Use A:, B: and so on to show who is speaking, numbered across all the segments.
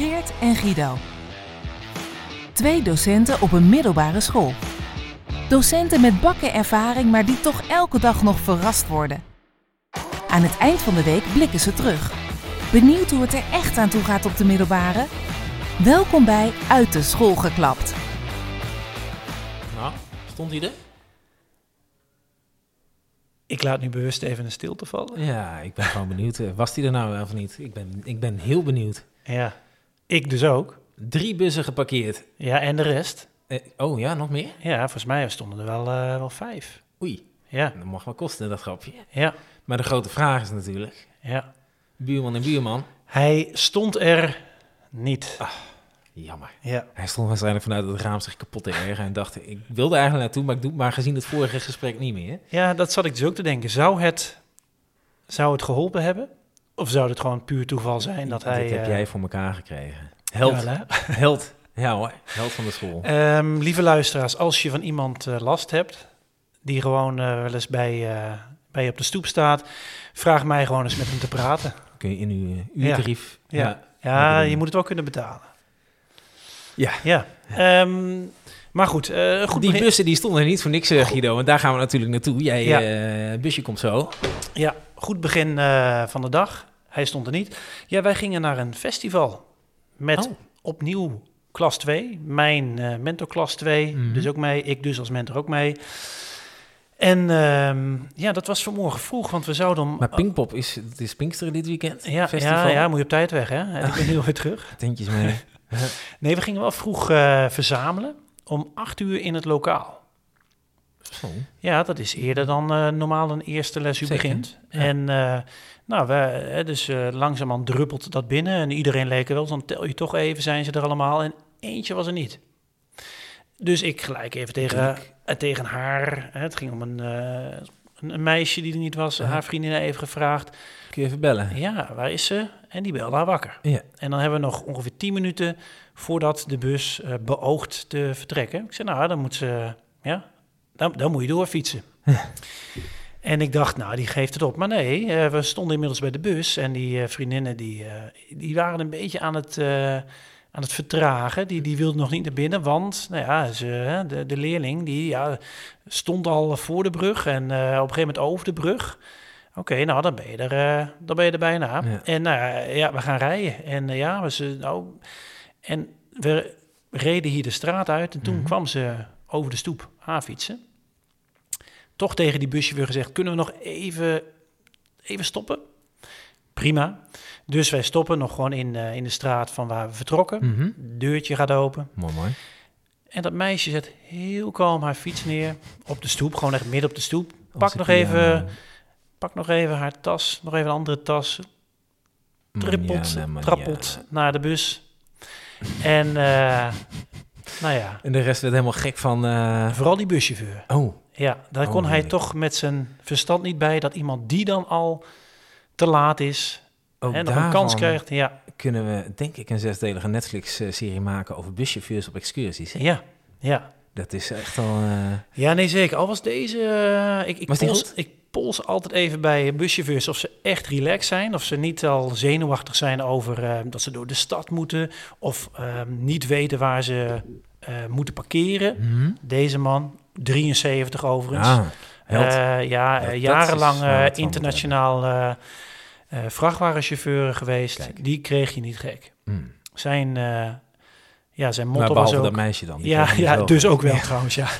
A: Geert en Guido. Twee docenten op een middelbare school. Docenten met bakken ervaring, maar die toch elke dag nog verrast worden. Aan het eind van de week blikken ze terug. Benieuwd hoe het er echt aan toe gaat op de middelbare? Welkom bij Uit de School geklapt.
B: Nou, stond hij er?
C: Ik laat nu bewust even een stilte vallen.
B: Ja, ik ben gewoon benieuwd. Eh, Was hij er nou wel of niet? Ik ben, ik ben heel benieuwd.
C: Ja, ik dus ook.
B: Drie bussen geparkeerd.
C: Ja, en de rest?
B: Eh, oh ja, nog meer?
C: Ja, volgens mij stonden er wel, eh, wel vijf.
B: Oei,
C: Ja,
B: dat mag wel kosten, dat grapje.
C: ja,
B: Maar de grote vraag is natuurlijk,
C: ja.
B: buurman en buurman,
C: Hij stond er niet.
B: jammer.
C: Ja,
B: Hij stond waarschijnlijk vanuit het raam zich kapot te ergeren en dacht, ik wilde eigenlijk naartoe, maar ik doe maar gezien het vorige gesprek niet meer.
C: ja, dat zat ik dus ook te denken. Zou het, zou het geholpen hebben? Of zou het gewoon puur toeval zijn dat hij...
B: Dit heb
C: eh,
B: jij voor elkaar gekregen. Held,
C: ja,
B: held. Ja hoor, held van de school.
C: Ehm, lieve luisteraars, als je van iemand eh, last hebt, die gewoon eh, wel eens bij, bij je op de stoep staat, vraag mij gewoon eens met hem te praten.
B: Kun je in uw eh,
C: Ja. Ja. Ja, je moet het wel kunnen betalen.
B: Ja.
C: Ja. Ehm, maar goed, eh, goed
B: die bussen die stonden er niet voor niks, Guido. Want daar gaan we natuurlijk naartoe. Jij,
C: Ja.
B: busje komt zo.
C: Ja, goed begin van de dag. Hij stond er niet. Ja, wij gingen naar een festival met
B: Oh.
C: opnieuw klas 2. Mijn eh mentor klas 2,
B: Mhm.
C: dus ook mee. Ik dus als mentor ook mee. En ehm, ja, dat was vanmorgen vroeg, want we zouden om...
B: Maar Pinkpop is, het is Pinksteren dit weekend.
C: ja,
B: festival.
C: ja, ja, moet je op tijd weg, hè? En ik ben heel weer terug.
B: Tentjes mee.
C: Nee, we gingen wel vroeg eh, verzamelen. Om acht uur in het lokaal.
B: Zo.
C: Ja, dat is eerder dan eh, normaal een eerste les u
B: Zeker,
C: begint.
B: ja.
C: En uh, nou, we, hè, dus uh, langzaamaan druppelt dat binnen. En iedereen leek er wel. Dan tel je toch even, zijn ze er allemaal. En eentje was er niet. Dus ik gelijk even tegen, uh, tegen haar. Hè, het ging om een, uh, een, meisje die er niet was.
B: Ja.
C: Haar vriendin even gevraagd.
B: Kun je even bellen?
C: Ja, waar is ze? En die belde haar wakker.
B: Ja.
C: En dan hebben we nog ongeveer 10 minuten voordat de bus beoogt te vertrekken. Ik zei, nou, dan moet ze, ja, dan, dan moet je doorfietsen. En ik dacht, nou, die geeft het op. Maar nee, uh, we stonden inmiddels bij de bus en die uh, vriendinnen, die, die waren een beetje aan het, aan het vertragen. Die, die wilden nog niet naar binnen, want, nou ja, ze, de, de leerling, die ja, stond al voor de brug en op een gegeven moment over de brug. Oké, okay, nou dan ben je er, dan ben je er bijna. Ja. En nou ja, we gaan rijden. En ja, we ze, nou, en we reden hier de straat uit en toen mm -hmm. kwam ze over de stoep aanfietsen. Toch tegen die weer gezegd, kunnen we nog even, even stoppen? Prima. Dus wij stoppen nog gewoon in, uh, in de straat van waar we vertrokken.
B: Mhm.
C: Mm -hmm. Deurtje gaat open.
B: Mooi, mooi.
C: En dat meisje zet heel kalm haar fiets neer op de stoep, gewoon echt midden op de stoep. Pak nog even pak nog even haar tas, nog even een andere tas. Trippelt,
B: ja,
C: trappelt ja. naar de bus. En uh, nou ja.
B: En de rest werd helemaal gek van... Uh...
C: Vooral die buschauffeur.
B: Oh.
C: Ja, daar oh, kon hij toch met zijn verstand niet bij... dat iemand die dan al te laat is...
B: Ook
C: en nog een kans krijgt. Ja.
B: kunnen we, denk ik, een zesdelige Netflix-serie maken... over buschauffeurs op excursies. Hè?
C: Ja, ja.
B: Dat is echt al... Uh...
C: Ja, nee, zeker. Al was deze... Uh, ik, ik,
B: was
C: pols, ik pols altijd even bij buschauffeurs of ze echt relaxed zijn. Of ze niet al zenuwachtig zijn over uh, dat ze door de stad moeten. Of uh, niet weten waar ze moeten parkeren.
B: Mhm.
C: Mm -hmm. Deze man, 73 overigens.
B: Ah,
C: ja, ja jarenlang internationaal uh, vrachtwagenchauffeur geweest.
B: Kijk.
C: Die kreeg je niet gek.
B: Mm.
C: Zijn... ja, zijn motto was ook...
B: dat meisje dan.
C: Ja, ja
B: wel
C: dus ook wel trouwens, ja.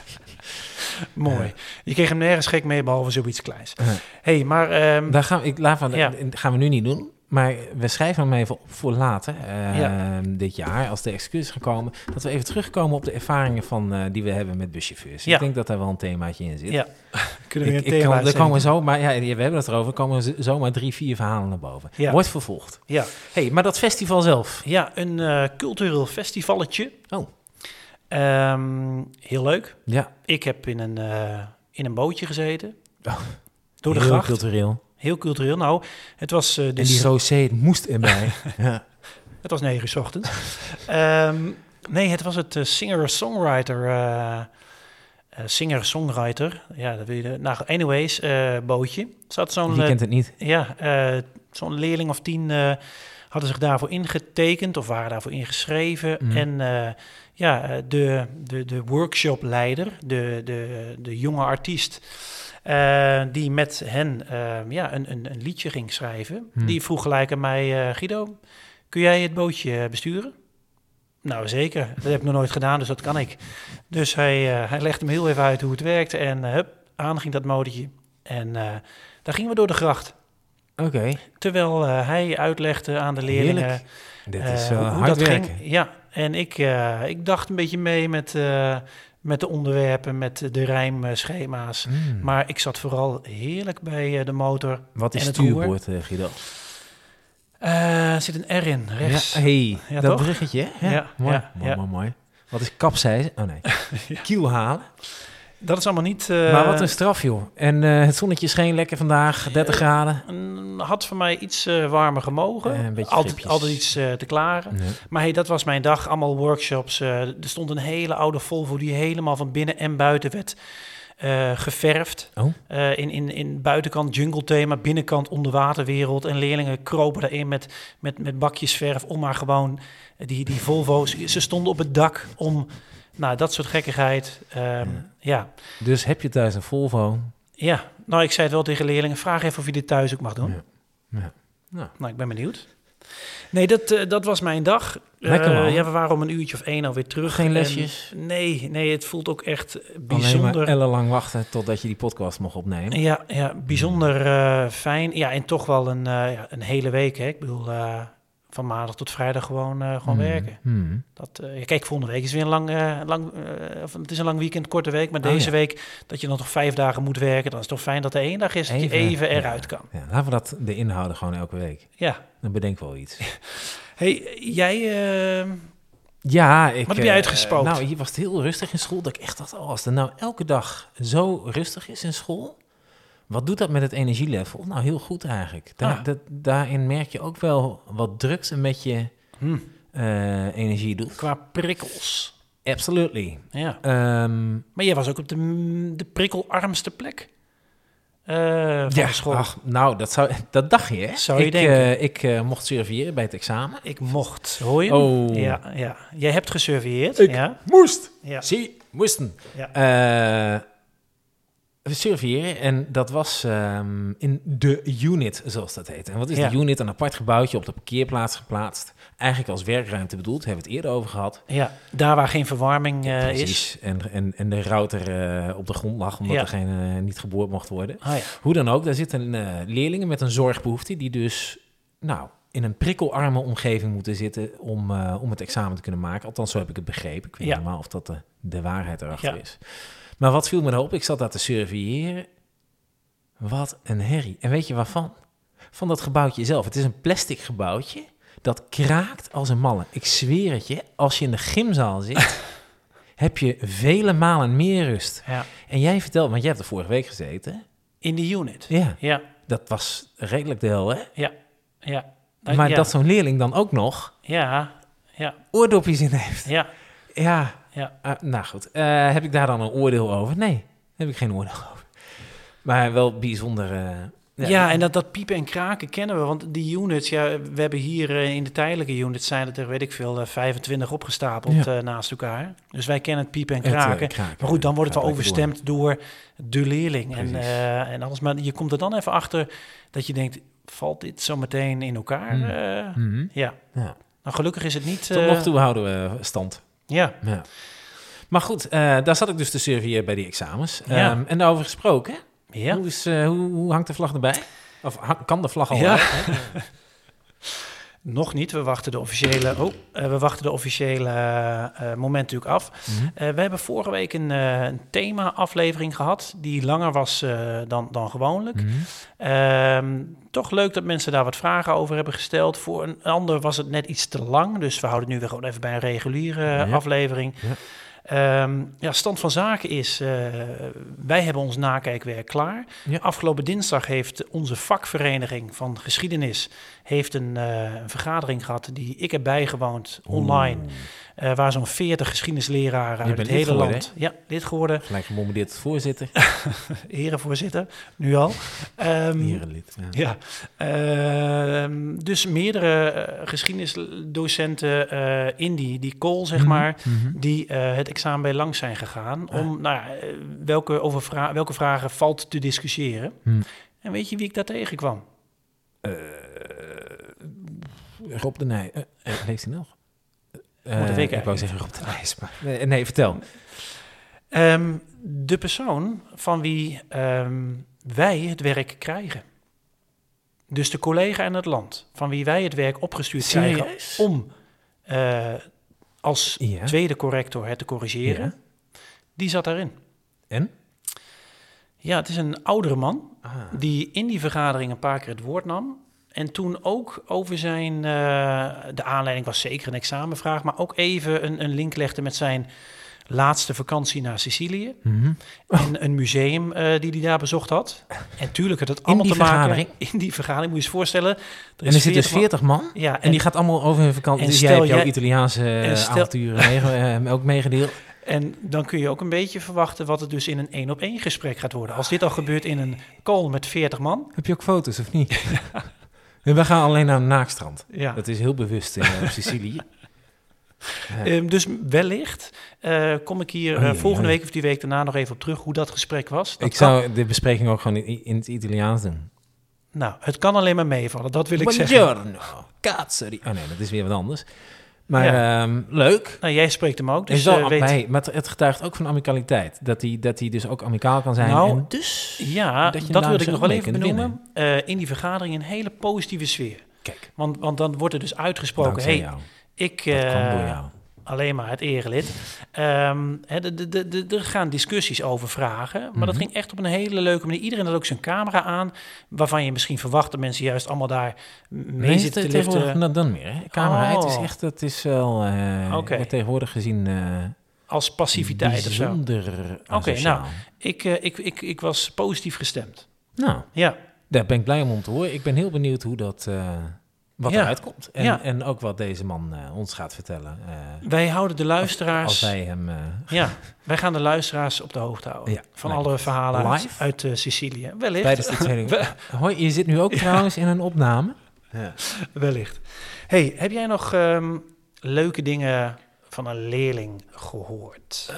C: Mooi. Je kreeg hem nergens gek mee, behalve zoiets kleins.
B: Uh
C: hey, maar... Um,
B: Daar gaan we, ik, laat van, ja. gaan we nu niet doen. Maar we schrijven hem even op voor later, uh, ja. dit jaar, als de excursies gaan komen, dat we even terugkomen op de ervaringen van, uh, die we hebben met buschauffeurs.
C: Ja.
B: Ik denk dat daar wel een themaatje in zit.
C: Ja,
B: kunnen we ik, een thema Er komen zo, maar ja, we hebben het erover, er komen zomaar drie, vier verhalen naar boven.
C: Ja.
B: Wordt vervolgd.
C: Ja.
B: hey, maar dat festival zelf?
C: Ja, een uh, cultureel festivalletje.
B: Oh.
C: Um, heel leuk.
B: Ja.
C: Ik heb in een, uh, in een bootje gezeten.
B: Oh.
C: Door de
B: heel
C: gracht.
B: cultureel.
C: Heel cultureel. Nou, het was... Uh,
B: en die rosé, het moest erbij. ja.
C: Het was negen uur ochtends. um, nee, het was het uh, singer-songwriter... Uh, singer-songwriter. Ja, dat wil je... Nou, anyways, bootje. Zat zo'n...
B: Wie kent het niet?
C: Ja, zo'n leerling of tien hadden zich daarvoor ingetekend of waren daarvoor ingeschreven.
B: Mhm.
C: En eh, ja, eh, de, de, de workshopleider, de, de, de jonge artiest, eh, die met hen eh, ja, een, een, een liedje ging schrijven,
B: Mhm.
C: die vroeg gelijk aan mij, eh, Guido, kun jij het bootje besturen? Nou, zeker. Dat heb ik nog nooit gedaan, dus dat kan ik. Dus hij, hij legde me heel even uit hoe het werkte en hup, aan ging dat motortje. En daar gingen we door de gracht.
B: Oké,
C: Terwijl hij uitlegde aan de leerlingen
B: Heerlijk. dit is
C: hoe
B: hard
C: dat
B: werken.
C: ging. Ja, en ik, ik dacht een beetje mee met, met de onderwerpen, met de rijmschema's.
B: Mm.
C: Maar ik zat vooral heerlijk bij eh, de motor.
B: Wat is
C: en het roer.
B: stuurboord, eh, Guido?
C: Er zit een R in, rechts.
B: Ja, hey,
C: Ja,
B: dat
C: toch?
B: bruggetje. hè?
C: Ja,
B: mooi, mooi, mooi, mooi. Wat is kapseizen? Oh nee, kiel halen.
C: Dat is allemaal niet... eh,
B: maar wat een straf, joh. En eh, het zonnetje scheen lekker vandaag, 30 graden.
C: een- had voor mij iets eh, warmer gemogen.
B: Eh, een beetje
C: altijd, altijd iets eh, te klaren.
B: Nee.
C: Maar hey, dat was mijn dag. Allemaal workshops. eh, er stond een hele oude Volvo die helemaal van binnen en buiten werd eh, geverfd.
B: Oh.
C: Eh, in, in, in buitenkant jungle thema, binnenkant onderwaterwereld. En leerlingen kropen daarin met, met, met bakjes verf om maar gewoon eh, die, die Volvo's. Ze stonden op het dak om, nou, dat soort gekkigheid. Ehm, ja.
B: Dus heb je thuis een Volvo?
C: ja, nou, ik zei het wel tegen leerlingen. Vraag even of je dit thuis ook mag doen.
B: Ja. Ja. Nou.
C: Nou, ik ben benieuwd. Nee, dat, eh, dat was mijn dag.
B: Lekker, man.
C: ja, we waren om een uurtje of één alweer terug.
B: Geen
C: En-
B: lesjes?
C: nee, nee, het voelt ook echt
B: Alleen
C: bijzonder.
B: maar ellenlang wachten totdat je die podcast mocht opnemen.
C: Ja, ja bijzonder eh, fijn. Ja, en toch wel een, een hele week. Hè. Ik bedoel, van maandag tot vrijdag gewoon, eh, gewoon
B: Hmm.
C: werken.
B: Hmm.
C: Dat, eh, kijk, volgende week is weer een lang, eh, lang het is een lang weekend, korte week. Maar
B: Oh,
C: deze
B: ja.
C: week, dat je dan toch vijf dagen moet werken, dan is het toch fijn dat er één dag is dat je even
B: ja.
C: eruit kan.
B: Ja, laten we dat de inhouden gewoon elke week.
C: Ja.
B: Dan bedenk wel iets.
C: Hey, jij... eh,
B: Ja, ik...
C: Wat heb jij
B: eh,
C: uitgespookt?
B: nou, hier was het heel rustig in school. Dat ik echt dacht, oh, als het nou elke dag zo rustig is in school... Wat doet dat met het energielevel? Nou, heel goed eigenlijk. Daar,
C: Ah.
B: dat, daarin merk je ook wel wat drugs een met je
C: hm,
B: eh, energie doet.
C: qua prikkels.
B: Absolutely.
C: Ja.
B: Ehm,
C: Maar jij was ook op de, de prikkelarmste plek eh, van
B: ja,
C: de school.
B: ach, nou, dat, zou, dat dacht je, hè?
C: Zou je
B: ik,
C: denken.
B: eh, ik mocht surveilleren bij het examen.
C: Ik mocht, hoor je?
B: Oh.
C: Ja, ja. Jij hebt gesurveilleerd,
B: Ik-
C: ja?
B: Moest!
C: Ja.
B: Zie, moesten.
C: Ja.
B: We surveilleren en dat was ehm, in de unit, zoals dat heet. En wat is
C: Ja.
B: de unit? Een apart gebouwtje op de parkeerplaats geplaatst. Eigenlijk als werkruimte bedoeld, hebben we het eerder over gehad.
C: ja, daar waar geen verwarming eh, is.
B: Precies. En, en, en de router eh, op de grond lag, omdat
C: Ja.
B: er geen, eh, niet geboord mocht worden.
C: Ah, ja.
B: Hoe dan ook, daar zitten leerlingen met een zorgbehoefte die dus nou, in een prikkelarme omgeving moeten zitten om, om het examen te kunnen maken. Althans, zo heb ik het begrepen. Ik weet niet helemaal of dat de, de waarheid erachter
C: Ja.
B: is. Maar wat viel me nou op? Ik zat daar te surveilleren. Wat een herrie. En weet je waarvan? Van dat gebouwtje zelf. Het is een plastic gebouwtje. Dat kraakt als een malle. Ik zweer het je, als je in de gymzaal zit, heb je vele malen meer rust.
C: ja.
B: En jij vertelt, want jij hebt er vorige week gezeten.
C: In de unit.
B: Ja,
C: Ja,
B: dat was redelijk de hel, hè?
C: ja, ja. Nou,
B: maar
C: ja.
B: dat zo'n leerling dan ook nog
C: Ja, ja,
B: oordopjes in heeft.
C: ja,
B: Ja,
C: ja.
B: eh, nou goed. Eh, heb ik daar dan een oordeel over? Nee, daar heb ik geen oordeel over. Maar wel bijzonder... eh,
C: Ja, en dat, dat piepen en kraken kennen we. Want die units, ja, we hebben hier eh, in de tijdelijke units zijn het er, weet ik veel, eh, 25 opgestapeld
B: Ja.
C: naast elkaar. Dus wij kennen het piepen en
B: het,
C: kraken. Maar goed, dan wordt het wel overstemd door de leerling en,
B: Precies.
C: en alles. Maar je komt er dan even achter dat je denkt, valt dit zo meteen in elkaar?
B: Hmm.
C: Eh,
B: door. Mhm.
C: ja,
B: Ja.
C: nou gelukkig is het niet...
B: Tot nog toe houden we stand.
C: Ja,
B: Ja. Maar goed, eh, daar zat ik dus te surveilleren bij die examens.
C: Ja.
B: Ehm, en daarover gesproken,
C: ja.
B: hoe, is, eh, hoe, hoe hangt de vlag erbij? Of hang- kan de vlag al
C: Ja.
B: uit?
C: Nog niet. We wachten de officiële, oh, eh, we wachten de officiële eh, eh, moment natuurlijk af.
B: Mhm.
C: We hebben vorige week een, een thema-aflevering gehad die langer was dan, dan gewoonlijk.
B: Mhm.
C: Ehm, toch leuk dat mensen daar wat vragen over hebben gesteld. Voor een ander was het net iets te lang, dus we houden het nu weer gewoon even bij een reguliere
B: Ja.
C: aflevering.
B: Ja.
C: Ehm, ja, stand van zaken is, eh, wij hebben ons nakijkwerk klaar.
B: Ja.
C: Afgelopen dinsdag heeft onze vakvereniging van geschiedenis heeft een, eh, een vergadering gehad die ik heb bijgewoond online. eh, waar zo'n 40 geschiedenisleraren uit het hele
B: geworden,
C: land. Ja, lid geworden.
B: Gelijk gebombardeerd voorzitter.
C: Herenvoorzitter, nu al. Ehm,
B: Herenlid. Ja.
C: ja, ehm, dus meerdere geschiedenisdocenten in die, die call, zeg
B: Mhm,
C: maar,
B: mhm.
C: die het examen bij langs zijn gegaan. Om nou, ja, eh, welke, over vra welke vragen valt te discussiëren.
B: Hmm.
C: En weet je wie ik daar tegenkwam?
B: Eh, Rob de Nij. leeft hij nog?
C: Dat weet ik
B: ik wou zeggen Rob de Nijs, maar... Nee, nee, vertel.
C: Ehm, de persoon van wie ehm, wij het werk krijgen. Dus de collega en het land, van wie wij het werk opgestuurd
B: Serieus?
C: krijgen om eh, als
B: Ja.
C: tweede corrector het te corrigeren,
B: Ja.
C: die zat daarin.
B: En?
C: Ja, het is een oudere man
B: Ah.
C: die in die vergadering een paar keer het woord nam. En toen ook over zijn, eh, de aanleiding was zeker een examenvraag, maar ook even een, een link legde met zijn laatste vakantie naar Sicilië.
B: Mhm.
C: En een museum eh, die hij daar bezocht had. En tuurlijk had het
B: In
C: allemaal te maken...
B: vergadering?
C: In die vergadering, moet je eens voorstellen.
B: En er zitten dus 40 man.
C: man. Ja,
B: En die gaat allemaal over hun vakantie.
C: en
B: Dus jij hebt jouw Italiaanse eh,
C: stel-
B: avonturen mee, eh, ook meegedeeld.
C: En dan kun je ook een beetje verwachten wat het dus in een één op één gesprek gaat worden. Als dit al gebeurt in een call met 40 man.
B: Heb je ook foto's of niet? We gaan alleen naar een naakstrand.
C: Ja.
B: Dat is heel bewust in Sicilië. Ja.
C: Ehm, dus wellicht eh, kom ik hier eh,
B: Oh, ja,
C: volgende
B: ja.
C: week of die week daarna nog even op terug hoe dat gesprek was. Dat
B: ik
C: kan-
B: zou de bespreking ook gewoon in, in het Italiaans doen.
C: nou, het kan alleen maar meevallen, dat wil ik zeggen.
B: Buongiorno, cazzo di... Oh nee, dat is weer wat anders. Maar
C: Ja.
B: ehm, leuk.
C: Nou, jij spreekt hem ook,
B: Dus
C: eh, weet...
B: maar het- getuigt ook van amicaliteit. Dat hij dat hij dus ook amicaal kan zijn.
C: Nou,
B: en dus...
C: Ja,
B: dat
C: dat, wil ik nog wel even benoemen. In die vergadering een hele positieve sfeer.
B: Kijk,
C: Want, want dan wordt er dus uitgesproken,
B: dankzij
C: hey,
B: jou.
C: Ik...
B: Dat
C: eh, alleen maar het erelid. Ehm, hè, de, de, de, de- er gaan discussies over vragen, maar dat
B: Mhm.
C: ging echt op een hele leuke manier. Iedereen had ook zijn camera aan, waarvan je misschien verwacht dat mensen juist allemaal daar mee
B: Nee,
C: zitten te liften
B: dan, dan meer. Hè? Camera, het is
C: Oh.
B: echt, het is wel eh, tegenwoordig gezien eh
C: als passiviteit of zo. Oké, nou. Ik, ik, ik, ik was positief gestemd.
B: Nou,
C: Ja,
B: daar ben ik blij om om te horen. Ik ben heel benieuwd hoe dat, wat
C: Ja.
B: eruit komt. En,
C: Ja.
B: en ook wat deze man eh, ons gaat vertellen. eh,
C: wij houden de luisteraars...
B: als wij hem... eh,
C: Ja, wij gaan de luisteraars op de hoogte houden.
B: Ja,
C: van alle verhalen uit,
B: Live?
C: uit Sicilië. Wellicht.
B: tijdens de. Hoi, je zit nu ook trouwens in een opname. Ja.
C: Wellicht. Hey, heb jij nog ehm, leuke dingen van een leerling gehoord?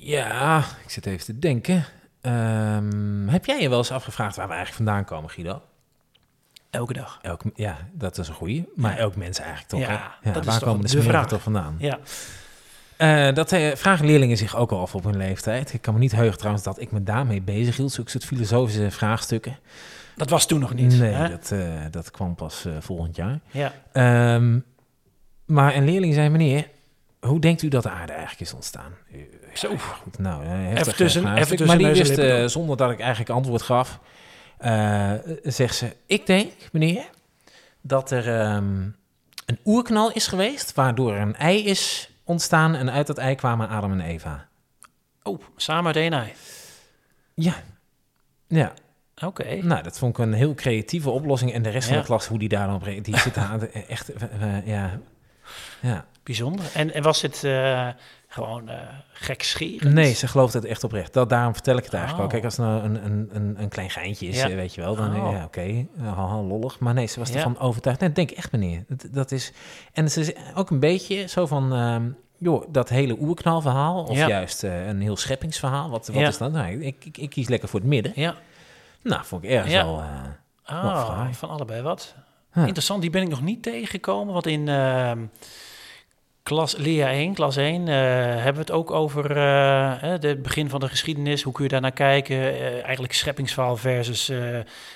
B: ja, ik zit even te denken. Ehm, heb jij je wel eens afgevraagd waar we eigenlijk vandaan komen, Guido?
C: Elke dag.
B: Elk, ja, dat is een goeie. Maar
C: Ja.
B: elk mens eigenlijk toch,
C: Ja,
B: hè?
C: dat is
B: waar
C: toch
B: komen de
C: de vraag.
B: toch vandaan?
C: Ja.
B: Eh, dat eh, vragen leerlingen zich ook al af op hun leeftijd. Ik kan me niet heugen trouwens dat ik me daarmee bezig hield. Zulke soort filosofische vraagstukken.
C: Dat was toen nog niet.
B: nee,
C: hè?
B: dat, eh, dat kwam pas volgend jaar.
C: Ja.
B: Ehm, maar een leerling zei, meneer, hoe denkt u dat de aarde eigenlijk is ontstaan?
C: Zo.
B: ja, goed, nou, heftig,
C: Even tussen- even tussen
B: Maar die wist, zonder dat ik eigenlijk antwoord gaf, eh, zegt ze, ik denk, meneer, dat er ehm, een oerknal is geweest, waardoor een ei is ontstaan en uit dat ei kwamen Adam en Eva.
C: Oh, samen ei.
B: Ja, ja.
C: Oké.
B: Nou, dat vond ik een heel creatieve oplossing. En de rest van de klas, hoe die daar dan die zit aan, echt, eh, eh, ja, ja.
C: Bijzonder. En, en was dit eh, gewoon eh gekscherend?
B: Nee, ze gelooft het echt oprecht. Dat, daarom vertel ik het eigenlijk
C: Oh.
B: wel. Kijk, als het nou een, een, een, een klein geintje is,
C: Ja.
B: eh, weet je wel, dan
C: Oh.
B: ja, oké, haha, lollig. Maar nee, ze was ervan overtuigd. Nee, dat denk ik echt, meneer. Dat, dat is, en ze is ook een beetje zo van, ehm, joh, dat hele oerknalverhaal, of
C: Ja.
B: juist een heel scheppingsverhaal. Wat, wat
C: Ja.
B: is dat? Nou, ik, ik, ik kies lekker voor het midden.
C: Ja.
B: Nou, vond ik ergens wel... Wat fraai.
C: van allebei wat. Interessant, die ben ik nog niet tegengekomen. Want in ehm, klas Lea 1, klas 1, eh, hebben we het ook over eh, het begin van de geschiedenis. Hoe kun je daar naar kijken? Eh, eigenlijk scheppingsverhaal versus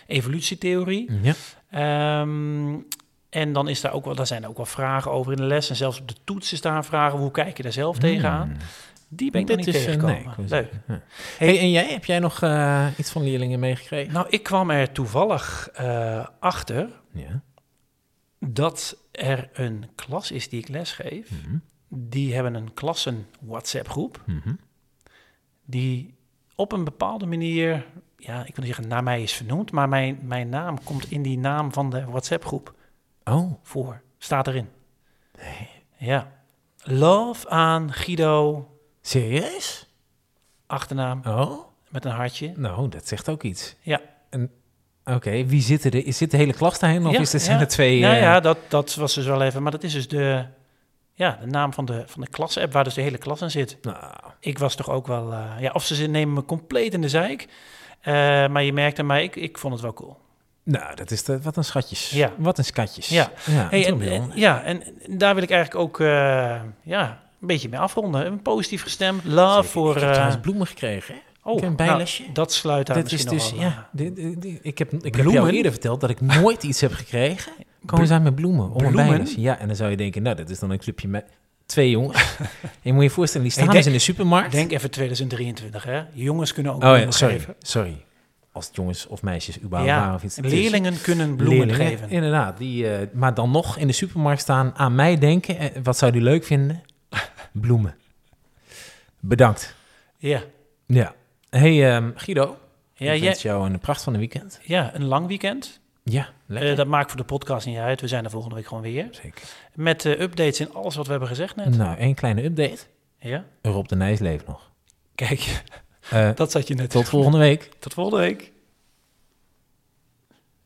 C: evolutietheorie.
B: ja.
C: Ehm, en dan is daar ook wel, daar zijn er ook wel vragen over in de les. En zelfs op de toets is daar vragen. Hoe kijk je daar zelf tegenaan? Die ben ik nog
B: Dit
C: niet
B: is, eh,
C: tegengekomen.
B: nee, ik
C: Leuk.
B: ja. Hey, en jij, heb jij nog eh, iets van leerlingen meegekregen?
C: Nou, ik kwam er toevallig eh, achter
B: Ja.
C: dat er een klas is die ik lesgeef.
B: Mhm.
C: die hebben een klassen WhatsApp-groep
B: Mhm.
C: die op een bepaalde manier, ja, ik wil niet zeggen naar mij is vernoemd, maar mijn, mijn naam komt in die naam van de WhatsApp-groep
B: Oh,
C: voor. Staat erin. Ja. Love aan Guido,
B: serieus?
C: achternaam
B: Oh,
C: met een hartje.
B: nou, dat zegt ook iets.
C: Ja.
B: En, Oké, wie zit er? Is zit de hele klas daarin? Of
C: Ja,
B: is er, zijn
C: ja.
B: er twee...
C: Nou
B: eh,
C: ja, dat, dat was dus wel even, maar dat is dus de, ja, de naam van de, van de klas-app waar dus de hele klas in zit.
B: nou,
C: Ik was toch ook wel, eh, ja, of ze nemen me compleet in de zeik, eh, maar je merkte mij, ik, ik vond het wel cool.
B: nou, dat is de, wat een schatjes.
C: Ja.
B: Wat een schatjes.
C: Ja.
B: ja
C: Hey, en, ja, en daar wil ik eigenlijk ook, eh, ja, een beetje mee afronden. Een positief gestemd, love
B: Zeker.
C: voor...
B: Ik heb
C: eh,
B: bloemen gekregen. hè?
C: oh,
B: een
C: nou,
B: bijlesje.
C: dat sluit daar
B: Dat is dus, ja, die- ik heb, ik heb jou eerder verteld dat ik nooit iets heb gekregen. Komen zijn met bloemen, om een
C: Bloemen?
B: bijles. Ja, en dan zou je denken, nou, dat is dan een clubje met twee jongens. je moet je voorstellen, die staan
C: denk-
B: dus in de supermarkt.
C: Denk even 2023, hè. Jongens kunnen ook
B: oh ja,
C: bloemen
B: sorry,
C: geven.
B: sorry. Als het jongens of meisjes überhaupt waren
C: Ja,
B: of iets. Is-
C: leerlingen kunnen bloemen
B: Leerlingen,
C: geven.
B: Inderdaad, die, eh, maar dan nog in de supermarkt staan, aan mij denken. eh, wat zou die leuk vinden? Bloemen. Bedankt.
C: Ja,
B: Ja. hey, ehm, Guido.
C: ja,
B: ik wens jou een pracht van een weekend.
C: ja een lang weekend.
B: Ja, lekker.
C: Eh, dat maakt voor de podcast niet uit. We zijn er volgende week gewoon weer.
B: Zeker.
C: Met eh, updates in alles wat we hebben gezegd net.
B: Nou, één kleine update.
C: Ja,
B: Rob de Nijs leeft nog.
C: kijk,
B: Eh,
C: dat zat je net.
B: tot volgende week.
C: Tot volgende week.